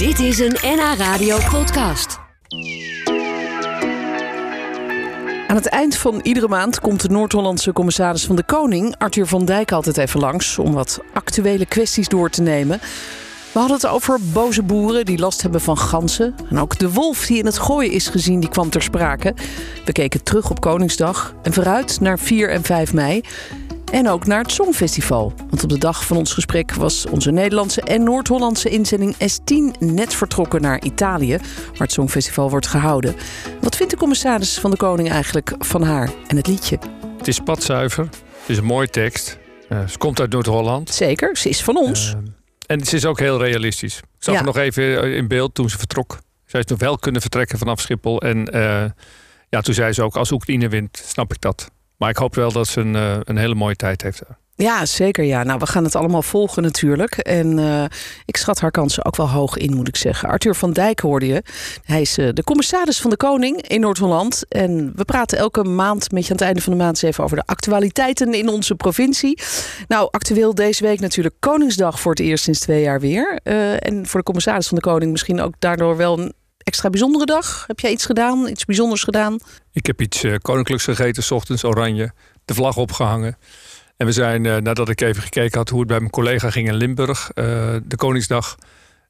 Dit is een NH Radio podcast. Aan het eind van iedere maand komt de Noord-Hollandse commissaris van de Koning, Arthur van Dijk, altijd even langs om wat actuele kwesties door te nemen. We hadden het over boze boeren die last hebben van ganzen. En ook de wolf die in het gooien is gezien, die kwam ter sprake. We keken terug op Koningsdag en vooruit naar 4 en 5 mei. En ook naar het Songfestival. Want op de dag van ons gesprek was onze Nederlandse en Noord-Hollandse inzending S10 net vertrokken naar Italië, waar het Songfestival wordt gehouden. Wat vindt de commissaris van de Koning eigenlijk van haar en het liedje? Het is spatzuiver. Het is een mooie tekst. Uh, ze komt uit Noord-Holland. Zeker, ze is van ons. Uh, en ze is ook heel realistisch. Ik zag ja. nog even in beeld toen ze vertrok. Zij is nog wel kunnen vertrekken vanaf Schiphol. En uh, ja, toen zei ze ook, als Oekraïne wint, snap ik dat. Maar ik hoop wel dat ze een, uh, een hele mooie tijd heeft. Ja, zeker. Ja. Nou, we gaan het allemaal volgen natuurlijk. En uh, ik schat haar kansen ook wel hoog in, moet ik zeggen. Arthur van Dijk hoorde je. Hij is de commissaris van de Koning in Noord-Holland. En we praten elke maand met je aan het einde van de maand eens even over de actualiteiten in onze provincie. Nou, actueel deze week natuurlijk Koningsdag voor het eerst sinds twee jaar weer. En voor de commissaris van de Koning misschien ook daardoor wel extra bijzondere dag? Heb jij iets gedaan, iets bijzonders gedaan? Ik heb iets uh, koninklijks gegeten, s ochtends oranje, de vlag opgehangen. En we zijn, uh, nadat ik even gekeken had hoe het bij mijn collega ging in Limburg, uh, de Koningsdag,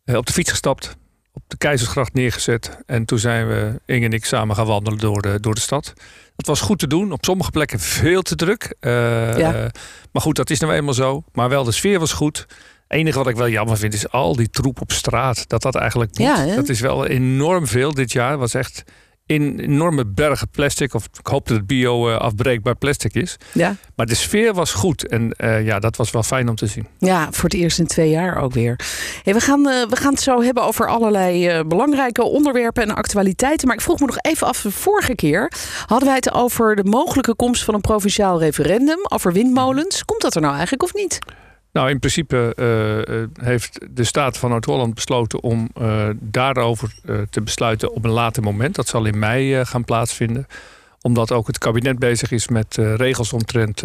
op de fiets gestapt, op de Keizersgracht neergezet. En toen zijn we, Inge en ik, samen gaan wandelen door de, door de stad. Dat was goed te doen. Op sommige plekken veel te druk. Ja. maar goed, dat is nou eenmaal zo. Maar wel, de sfeer was goed enige wat ik wel jammer vind is al die troep op straat. Dat dat eigenlijk moet. Ja, dat is wel enorm veel dit jaar. was echt in enorme bergen plastic. Of ik hoop dat het bio-afbreekbaar plastic is. Ja. Maar de sfeer was goed. En uh, ja, dat was wel fijn om te zien. Ja, voor het eerst in twee jaar ook weer. Hey, we, gaan, uh, we gaan het zo hebben over allerlei uh, belangrijke onderwerpen en actualiteiten. Maar ik vroeg me nog even af. De vorige keer hadden wij het over de mogelijke komst van een provinciaal referendum. Over windmolens. Komt dat er nou eigenlijk of niet? Nou, in principe uh, heeft de staat van Noord-Holland besloten om uh, daarover te besluiten op een later moment. Dat zal in mei gaan plaatsvinden. Omdat ook het kabinet bezig is met regels omtrent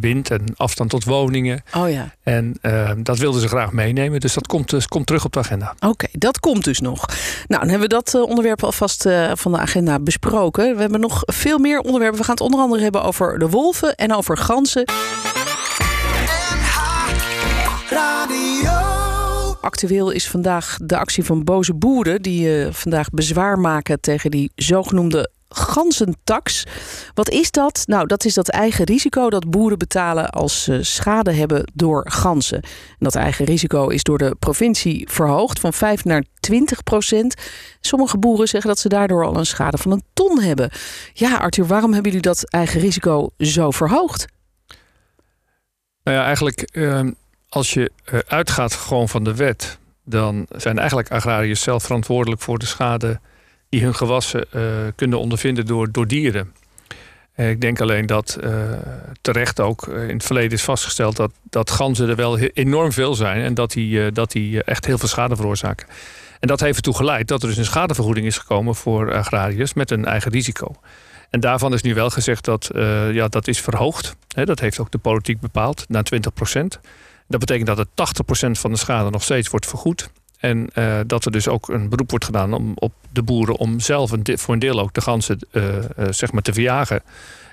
wind en afstand tot woningen. Oh ja. En dat wilden ze graag meenemen. Dus dat komt, dus, komt terug op de agenda. Oké, dat komt dus nog. Nou, dan hebben we dat onderwerp alvast van de agenda besproken. We hebben nog veel meer onderwerpen. We gaan het onder andere hebben over de wolven en over ganzen. Actueel is vandaag de actie van boze boeren die uh, vandaag bezwaar maken tegen die zogenoemde ganzentax. Wat is dat? Nou, dat is dat eigen risico dat boeren betalen als ze schade hebben door ganzen. En dat eigen risico is door de provincie verhoogd van 5 naar 20 procent. Sommige boeren zeggen dat ze daardoor al een schade van een ton hebben. Ja, Arthur, waarom hebben jullie dat eigen risico zo verhoogd? Nou ja, eigenlijk uh, als je uh, uitgaat gewoon van de wet, dan zijn eigenlijk agrariërs zelf verantwoordelijk voor de schade die hun gewassen uh, kunnen ondervinden door, door dieren. ik denk alleen dat terecht ook in het verleden is vastgesteld dat, dat ganzen er wel enorm veel zijn en dat die, dat die echt heel veel schade veroorzaken. En dat heeft ertoe geleid dat er dus een schadevergoeding is gekomen voor agrariërs met een eigen risico. En daarvan is nu wel gezegd dat ja, dat is verhoogd. He, dat heeft ook de politiek bepaald naar 20 procent. Dat betekent dat het 80% van de schade nog steeds wordt vergoed. En uh, dat er dus ook een beroep wordt gedaan om, op de boeren om zelf een, voor een deel ook de ganzen uh, uh, zeg maar te verjagen.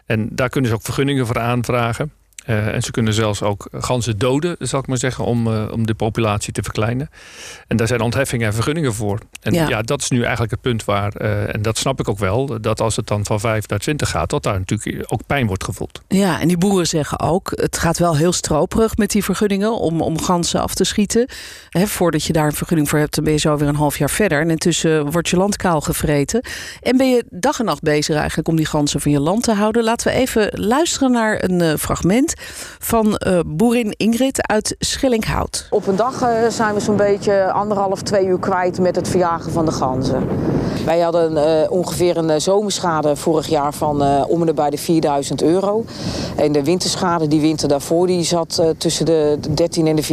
En daar kunnen ze ook vergunningen voor aanvragen. Uh, en ze kunnen zelfs ook ganzen doden, zal ik maar zeggen, om, uh, om de populatie te verkleinen. En daar zijn ontheffingen en vergunningen voor. En ja, ja dat is nu eigenlijk het punt waar, uh, en dat snap ik ook wel, dat als het dan van 5 naar 20 gaat, dat daar natuurlijk ook pijn wordt gevoeld. Ja, en die boeren zeggen ook, het gaat wel heel stroperig met die vergunningen om, om ganzen af te schieten. He, voordat je daar een vergunning voor hebt, dan ben je zo weer een half jaar verder. En intussen wordt je land kaal gevreten. En ben je dag en nacht bezig eigenlijk om die ganzen van je land te houden. Laten we even luisteren naar een fragment van uh, boerin Ingrid uit Schillinghout. Op een dag uh, zijn we zo'n beetje anderhalf, twee uur kwijt met het verjagen van de ganzen. Wij hadden uh, ongeveer een zomerschade vorig jaar van om en bij de 4000 euro. En de winterschade die winter daarvoor die zat tussen de 13 en de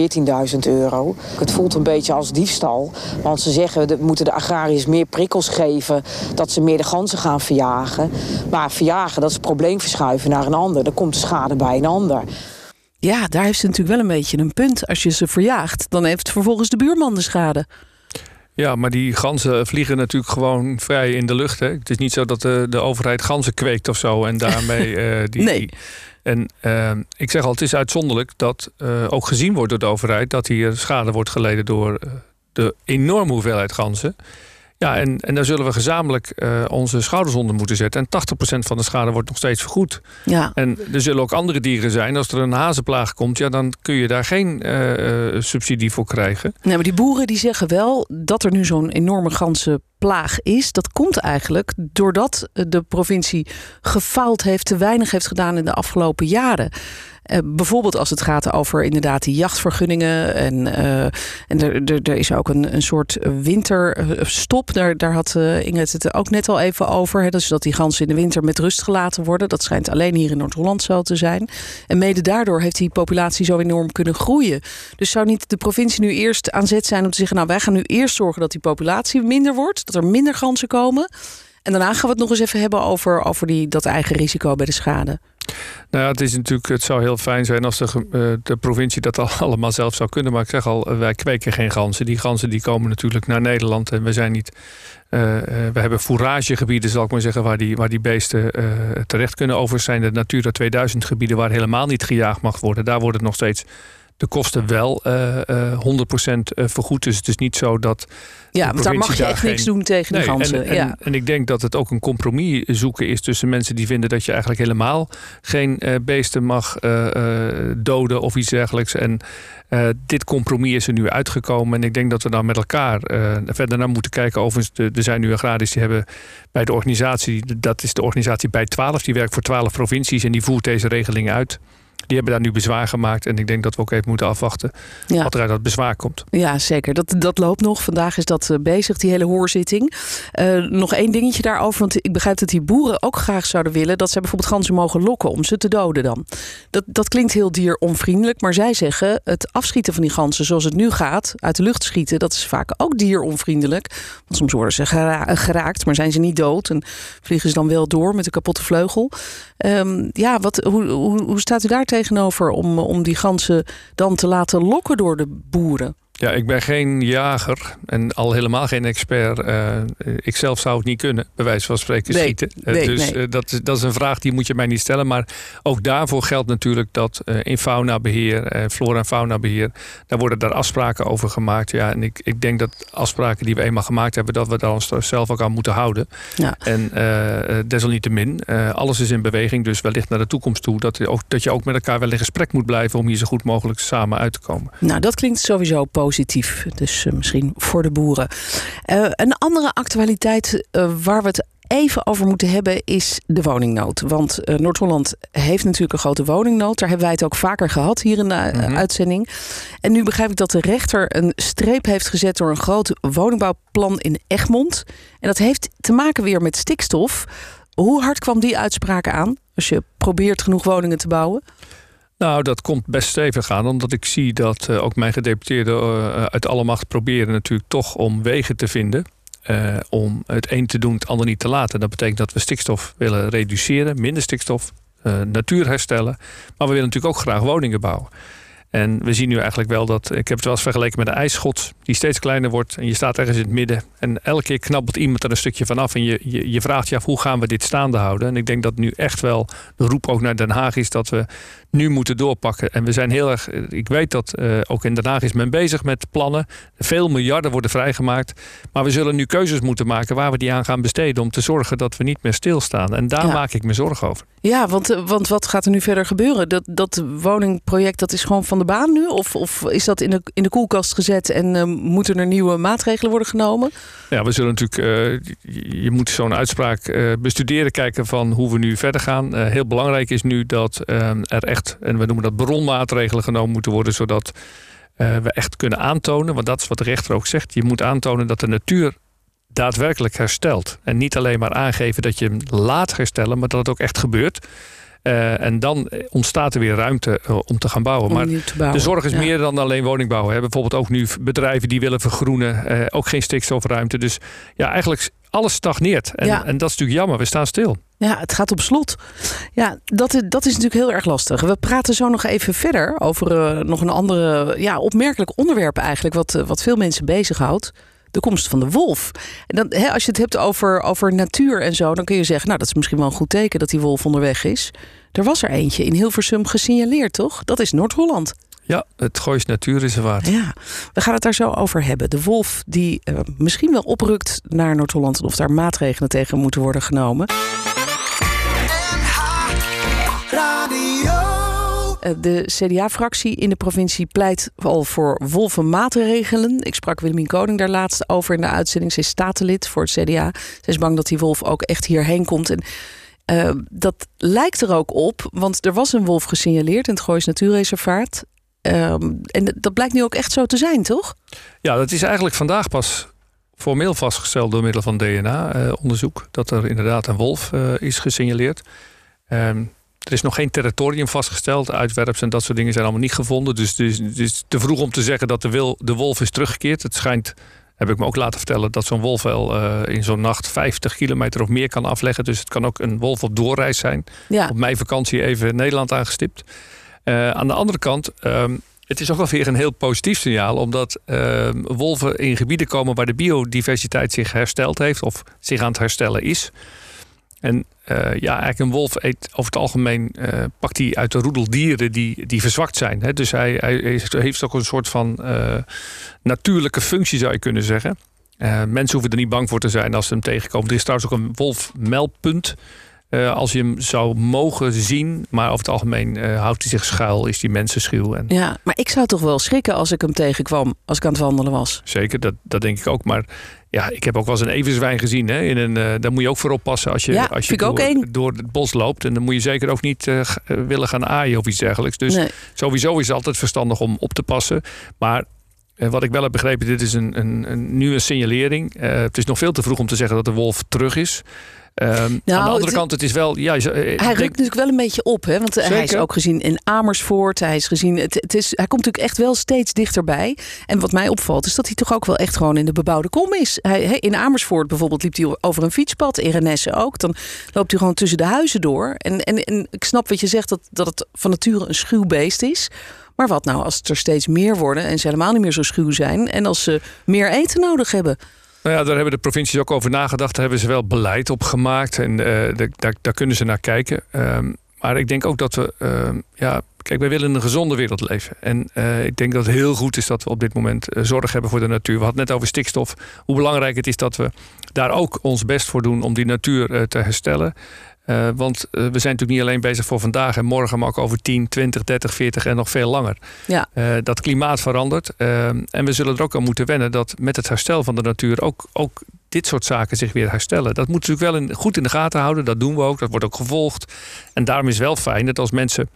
14.000 euro. Het voelt een beetje als diefstal. Want ze zeggen we moeten de agrariërs meer prikkels geven dat ze meer de ganzen gaan verjagen. Maar verjagen dat is probleem verschuiven naar een ander. Dan komt de schade bij een ander. Ja, daar heeft ze natuurlijk wel een beetje een punt. Als je ze verjaagt, dan heeft vervolgens de buurman de schade. Ja, maar die ganzen vliegen natuurlijk gewoon vrij in de lucht. Hè? Het is niet zo dat de, de overheid ganzen kweekt of zo en daarmee uh, die. Nee. en uh, ik zeg al, het is uitzonderlijk dat uh, ook gezien wordt door de overheid dat hier schade wordt geleden door de enorme hoeveelheid ganzen. Ja, en, en daar zullen we gezamenlijk uh, onze schouders onder moeten zetten. En 80% van de schade wordt nog steeds vergoed. Ja. En er zullen ook andere dieren zijn. Als er een hazenplaag komt, ja, dan kun je daar geen uh, subsidie voor krijgen. Nee, maar die boeren die zeggen wel dat er nu zo'n enorme ganzenplaag is. Dat komt eigenlijk doordat de provincie gefaald heeft, te weinig heeft gedaan in de afgelopen jaren. Uh, bijvoorbeeld als het gaat over inderdaad die jachtvergunningen. En, uh, en er, er, is ook een, een soort winterstop. Daar, daar had Ingrid het ook net al even over. Hè, dus dat die ganzen in de winter met rust gelaten worden. Dat schijnt alleen hier in Noord-Holland zo te zijn. En mede daardoor heeft die populatie zo enorm kunnen groeien. Dus zou niet de provincie nu eerst aan zet zijn om te zeggen... nou, wij gaan nu eerst zorgen dat die populatie minder wordt. Dat er minder ganzen komen. En daarna gaan we het nog eens even hebben over, over die, dat eigen risico bij de schade. Nou ja, het, is natuurlijk, het zou heel fijn zijn als de, uh, de provincie dat al allemaal zelf zou kunnen. Maar ik zeg al, wij kweken geen ganzen. Die ganzen die komen natuurlijk naar Nederland. En we zijn niet. Uh, we hebben fouragegebieden, zal ik maar zeggen, waar die, waar die beesten terecht kunnen. Overigens zijn de Natura 2000 gebieden waar helemaal niet gejaagd mag worden. Daar wordt het nog steeds de kosten wel uh, uh, 100% vergoed. Dus het is niet zo dat. Ja, want daar mag je echt geen... niks doen tegen nee, de ganzen. En, en, ja. en, ik denk dat het ook een compromis zoeken is tussen mensen die vinden dat je eigenlijk helemaal geen uh, beesten mag doden of iets dergelijks. En dit compromis is er nu uitgekomen. En ik denk dat we dan met elkaar verder naar moeten kijken. Overigens, er zijn nu agrariërs die hebben bij de organisatie, dat is de organisatie bij 12, die werkt voor 12 provincies en die voert deze regeling uit. Die hebben daar nu bezwaar gemaakt. En ik denk dat we ook even moeten afwachten ja. wat er uit dat bezwaar komt. Ja, zeker. Dat, dat loopt nog. Vandaag is dat bezig, die hele hoorzitting. Uh, nog één dingetje daarover. Want ik begrijp dat die boeren ook graag zouden willen... dat ze bijvoorbeeld ganzen mogen lokken om ze te doden dan. Dat, dat klinkt heel dieronvriendelijk. Maar zij zeggen het afschieten van die ganzen zoals het nu gaat... uit de lucht schieten, dat is vaak ook dieronvriendelijk. Want soms worden ze gera geraakt, maar zijn ze niet dood. En vliegen ze dan wel door met een kapotte vleugel. Um, ja, wat, hoe, hoe, hoe staat u daar tegenover om, om die ganzen dan te laten lokken door de boeren? Ja, ik ben geen jager en al helemaal geen expert. Uh, ik zelf zou het niet kunnen, bij wijze van spreken, nee, schieten. Nee, dus nee. uh, dat, is, dat is een vraag die moet je mij niet stellen. Maar ook daarvoor geldt natuurlijk dat in faunabeheer, flora- en faunabeheer... daar worden daar afspraken over gemaakt. Ja, en ik, ik denk dat afspraken die we eenmaal gemaakt hebben... dat we daar ons zelf ook aan moeten houden. Ja. En desalniettemin, alles is in beweging. Dus wellicht naar de toekomst toe... Dat, je ook, dat je ook met elkaar wel in gesprek moet blijven... om hier zo goed mogelijk samen uit te komen. Nou, dat klinkt sowieso positief. Dus uh, misschien voor de boeren. Uh, een andere actualiteit uh, waar we het even over moeten hebben is de woningnood. Want Noord-Holland heeft natuurlijk een grote woningnood. Daar hebben wij het ook vaker gehad hier in de mm -hmm. uitzending. En nu begrijp ik dat de rechter een streep heeft gezet door een groot woningbouwplan in Egmond. En dat heeft te maken weer met stikstof. Hoe hard kwam die uitspraak aan als je probeert genoeg woningen te bouwen? Nou, dat komt best stevig aan, omdat ik zie dat uh, ook mijn gedeputeerden uh, uit alle macht proberen natuurlijk toch om wegen te vinden. Om het een te doen, het ander niet te laten. Dat betekent dat we stikstof willen reduceren, minder stikstof, natuur herstellen. Maar we willen natuurlijk ook graag woningen bouwen. En we zien nu eigenlijk wel dat, ik heb het wel eens vergeleken met een ijsschot, die steeds kleiner wordt. En je staat ergens in het midden. En elke keer knabbelt iemand er een stukje van af. En je, je, je vraagt je af, hoe gaan we dit staande houden? En ik denk dat nu echt wel de roep ook naar Den Haag is dat we nu moeten doorpakken. En we zijn heel erg, ik weet dat uh, ook in Den Haag is men bezig met plannen. Veel miljarden worden vrijgemaakt. Maar we zullen nu keuzes moeten maken waar we die aan gaan besteden. Om te zorgen dat we niet meer stilstaan. En daar ja. maak ik me zorgen over. Ja, want, want wat gaat er nu verder gebeuren? Dat, dat woningproject dat is gewoon van baan nu? Of, of is dat in de, in de koelkast gezet en uh, moeten er nieuwe maatregelen worden genomen? Ja, we zullen natuurlijk, uh, je moet zo'n uitspraak uh, bestuderen, kijken van hoe we nu verder gaan. heel belangrijk is nu dat er echt, en we noemen dat bronmaatregelen genomen moeten worden, zodat we echt kunnen aantonen, want dat is wat de rechter ook zegt, je moet aantonen dat de natuur daadwerkelijk herstelt. En niet alleen maar aangeven dat je hem laat herstellen, maar dat het ook echt gebeurt. Uh, en dan ontstaat er weer ruimte uh, om te gaan bouwen. Om maar te bouwen. de zorg is ja. meer dan alleen woningbouw. Hè. Bijvoorbeeld ook nu bedrijven die willen vergroenen. Uh, ook geen stikstofruimte. Dus ja, eigenlijk alles stagneert. En, Ja. en dat is natuurlijk jammer. We staan stil. Ja, het gaat op slot. Ja, dat, is- dat is natuurlijk heel erg lastig. We praten zo nog even verder over eh, nog een andere ja, opmerkelijk onderwerp eigenlijk, wat, eh, wat veel mensen bezighoudt. De komst van de wolf. En dan, hè, als je het hebt over, over natuur en zo, dan kun je zeggen, nou, dat is misschien wel een goed teken dat die wolf onderweg is. Er was er eentje in Hilversum gesignaleerd, toch? Dat is Noord-Holland. Ja, het Goois Natuurreservaat. Ja, we gaan het daar zo over hebben. De wolf die uh, misschien wel oprukt naar Noord-Holland... of daar maatregelen tegen moeten worden genomen. De CDA-fractie in de provincie pleit al voor wolvenmaatregelen. Ik sprak Willemien Koning daar laatst over in de uitzending. Ze is statenlid voor het CDA. Ze is bang dat die wolf ook echt hierheen komt. En uh, dat lijkt er ook op, want er was een wolf gesignaleerd in het Goois Natuurreservaat. Um, en dat blijkt nu ook echt zo te zijn, toch? Ja, dat is eigenlijk vandaag pas formeel vastgesteld door middel van DNA-onderzoek. Uh, dat er inderdaad een wolf is gesignaleerd. Um, er is nog geen territorium vastgesteld. Uitwerps en dat soort dingen zijn allemaal niet gevonden. Dus het is, het is te vroeg om te zeggen dat de, wil, de wolf is teruggekeerd. Het schijnt, heb ik me ook laten vertellen, dat zo'n wolf wel uh, in zo'n nacht 50 kilometer of meer kan afleggen. Dus het kan ook een wolf op doorreis zijn. Ja. Op mijn vakantie even Nederland aangestipt. Uh, aan de andere kant, um, het is ook wel weer een heel positief signaal, omdat uh, wolven in gebieden komen waar de biodiversiteit zich hersteld heeft of zich aan het herstellen is. En uh, ja, eigenlijk een wolf eet over het algemeen uh, pakt hij uit de roedel dieren die, die verzwakt zijn. Hè? Dus hij, hij, heeft ook een soort van uh, natuurlijke functie, zou je kunnen zeggen. mensen hoeven er niet bang voor te zijn als ze hem tegenkomen. Er is trouwens ook een wolfmeldpunt. Uh, als je hem zou mogen zien, maar over het algemeen uh, houdt hij zich schuil, is die mensenschuw. En... Ja, maar ik zou toch wel schrikken als ik hem tegenkwam, als ik aan het wandelen was. Zeker, dat, dat denk ik ook. Maar ja, ik heb ook wel eens een everzwijn gezien. Hè, in een, uh, daar moet je ook voor oppassen als je, ja, als je door, door, het bos loopt. En dan moet je zeker ook niet willen gaan aaien of iets dergelijks. Dus nee. sowieso is het altijd verstandig om op te passen. Maar wat ik wel heb begrepen, dit is een, een, een nieuwe signalering. het is nog veel te vroeg om te zeggen dat de wolf terug is. Um, nou, aan de andere het, kant, het is wel. Ja, hij denk, rukt natuurlijk wel een beetje op, hè? Want Zeker. hij is ook gezien in Amersfoort. Hij is gezien. Het, het is, hij komt natuurlijk echt wel steeds dichterbij. En wat mij opvalt, is dat hij toch ook wel echt gewoon in de bebouwde kom is. Hij, in Amersfoort bijvoorbeeld liep hij over een fietspad. In Renesse ook. Dan loopt hij gewoon tussen de huizen door. En, en, en ik snap wat je zegt dat, dat het van nature een schuw beest is. Maar wat nou als het er steeds meer worden en ze helemaal niet meer zo schuw zijn en als ze meer eten nodig hebben? Nou ja, daar hebben de provincies ook over nagedacht. Daar hebben ze wel beleid op gemaakt. En uh, daar, daar, kunnen ze naar kijken. Um, maar ik denk ook dat we. Uh, ja, kijk, wij willen een gezonde wereld leven. En uh, ik denk dat het heel goed is dat we op dit moment zorg hebben voor de natuur. We hadden net over stikstof. Hoe belangrijk het is dat we daar ook ons best voor doen om die natuur te herstellen. Uh, want uh, we zijn natuurlijk niet alleen bezig voor vandaag en morgen, maar ook over 10, 20, 30, 40 en nog veel langer. Ja. Uh, dat klimaat verandert. en we zullen er ook aan moeten wennen dat met het herstel van de natuur ook, ook dit soort zaken zich weer herstellen. Dat moet natuurlijk wel in, goed in de gaten houden. Dat doen we ook. Dat wordt ook gevolgd. En daarom is wel fijn dat als mensen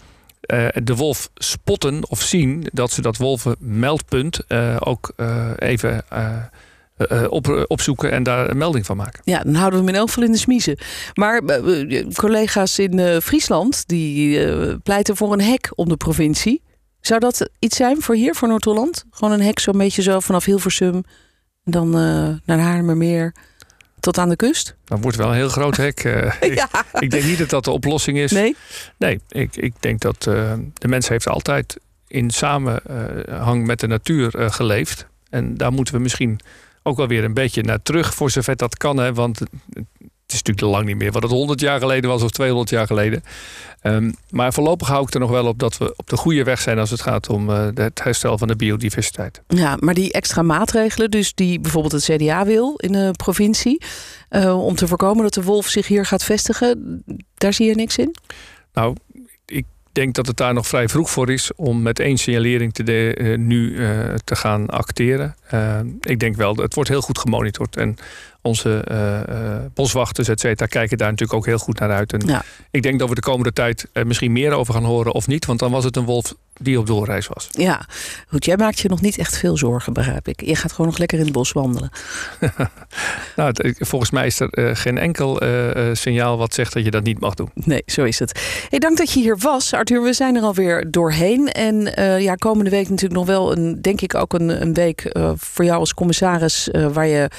de wolf spotten of zien, dat ze dat wolvenmeldpunt ook even uh, op, opzoeken en daar een melding van maken. Ja, dan houden we hem in elk geval in de smiezen. Maar uh, collega's in uh, Friesland die pleiten voor een hek om de provincie. Zou dat iets zijn voor hier, voor Noord-Holland? Gewoon een hek zo'n beetje zo vanaf Hilversum en dan naar Haarlemmermeer tot aan de kust? Dat wordt wel een heel groot hek. ja. ik, ik, denk niet dat dat de oplossing is. Nee? Nee, ik, ik denk dat de mens heeft altijd in samenhang met de natuur geleefd. En daar moeten we misschien ook wel weer een beetje naar terug, voor zover dat kan. Hè, want het is natuurlijk lang niet meer wat het 100 jaar geleden was of 200 jaar geleden. Um, maar voorlopig hou ik er nog wel op dat we op de goede weg zijn als het gaat om uh, het herstel van de biodiversiteit. Ja, maar die extra maatregelen, dus die bijvoorbeeld het CDA wil in de provincie, uh, om te voorkomen dat de wolf zich hier gaat vestigen, daar zie je niks in? Nou, ik denk dat het daar nog vrij vroeg voor is om met één signalering te de, uh, nu uh, te gaan acteren. Uh, ik denk wel, het wordt heel goed gemonitord. En onze boswachters, et cetera, kijken daar natuurlijk ook heel goed naar uit. En ja. ik denk dat we de komende tijd er misschien meer over gaan horen of niet. Want dan was het een wolf die op doorreis was. Ja, goed. Jij maakt je nog niet echt veel zorgen, begrijp ik. Je gaat gewoon nog lekker in het bos wandelen. nou, volgens mij is er geen enkel signaal wat zegt dat je dat niet mag doen. Nee, zo is het. Hey, dank dat je hier was, Arthur. We zijn er alweer doorheen. En ja, komende week natuurlijk nog wel een, denk ik ook een, een week voor jou als commissaris waar je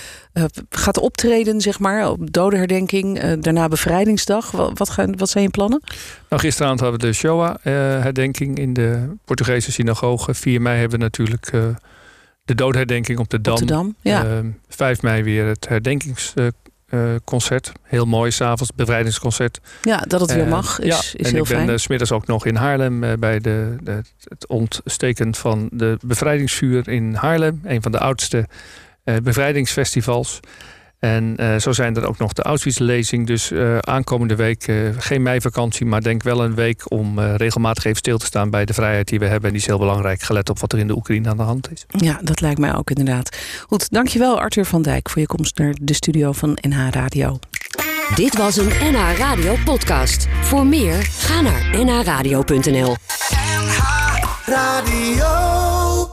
gaat optreden, zeg maar, op dodenherdenking. daarna bevrijdingsdag. Wat, wat, gaan, wat zijn je plannen? Nou, gisteravond hadden we de Shoah-herdenking in de Portugese synagoge. 4 mei hebben we natuurlijk de doodherdenking op de Dam. Op de Dam, ja. Uh, 5 mei weer het herdenkingsconcert. Heel mooi, s'avonds, bevrijdingsconcert. Ja, dat het weer mag, is, ja, is en heel ik ben fijn. uh, smiddags ook nog in Haarlem bij de, de, het ontsteken van de bevrijdingsvuur in Haarlem. Een van de oudste bevrijdingsfestivals. En uh, zo zijn er ook nog de Auschwitz-lezing. Dus uh, aankomende week uh, geen meivakantie, maar denk wel een week om regelmatig even stil te staan bij de vrijheid die we hebben. En die is heel belangrijk, gelet op wat er in de Oekraïne aan de hand is. Ja, dat lijkt mij ook inderdaad. Goed, dankjewel Arthur van Dijk voor je komst naar de studio van NH Radio. Dit was een NH Radio podcast. Voor meer, ga naar nhradio.nl NH Radio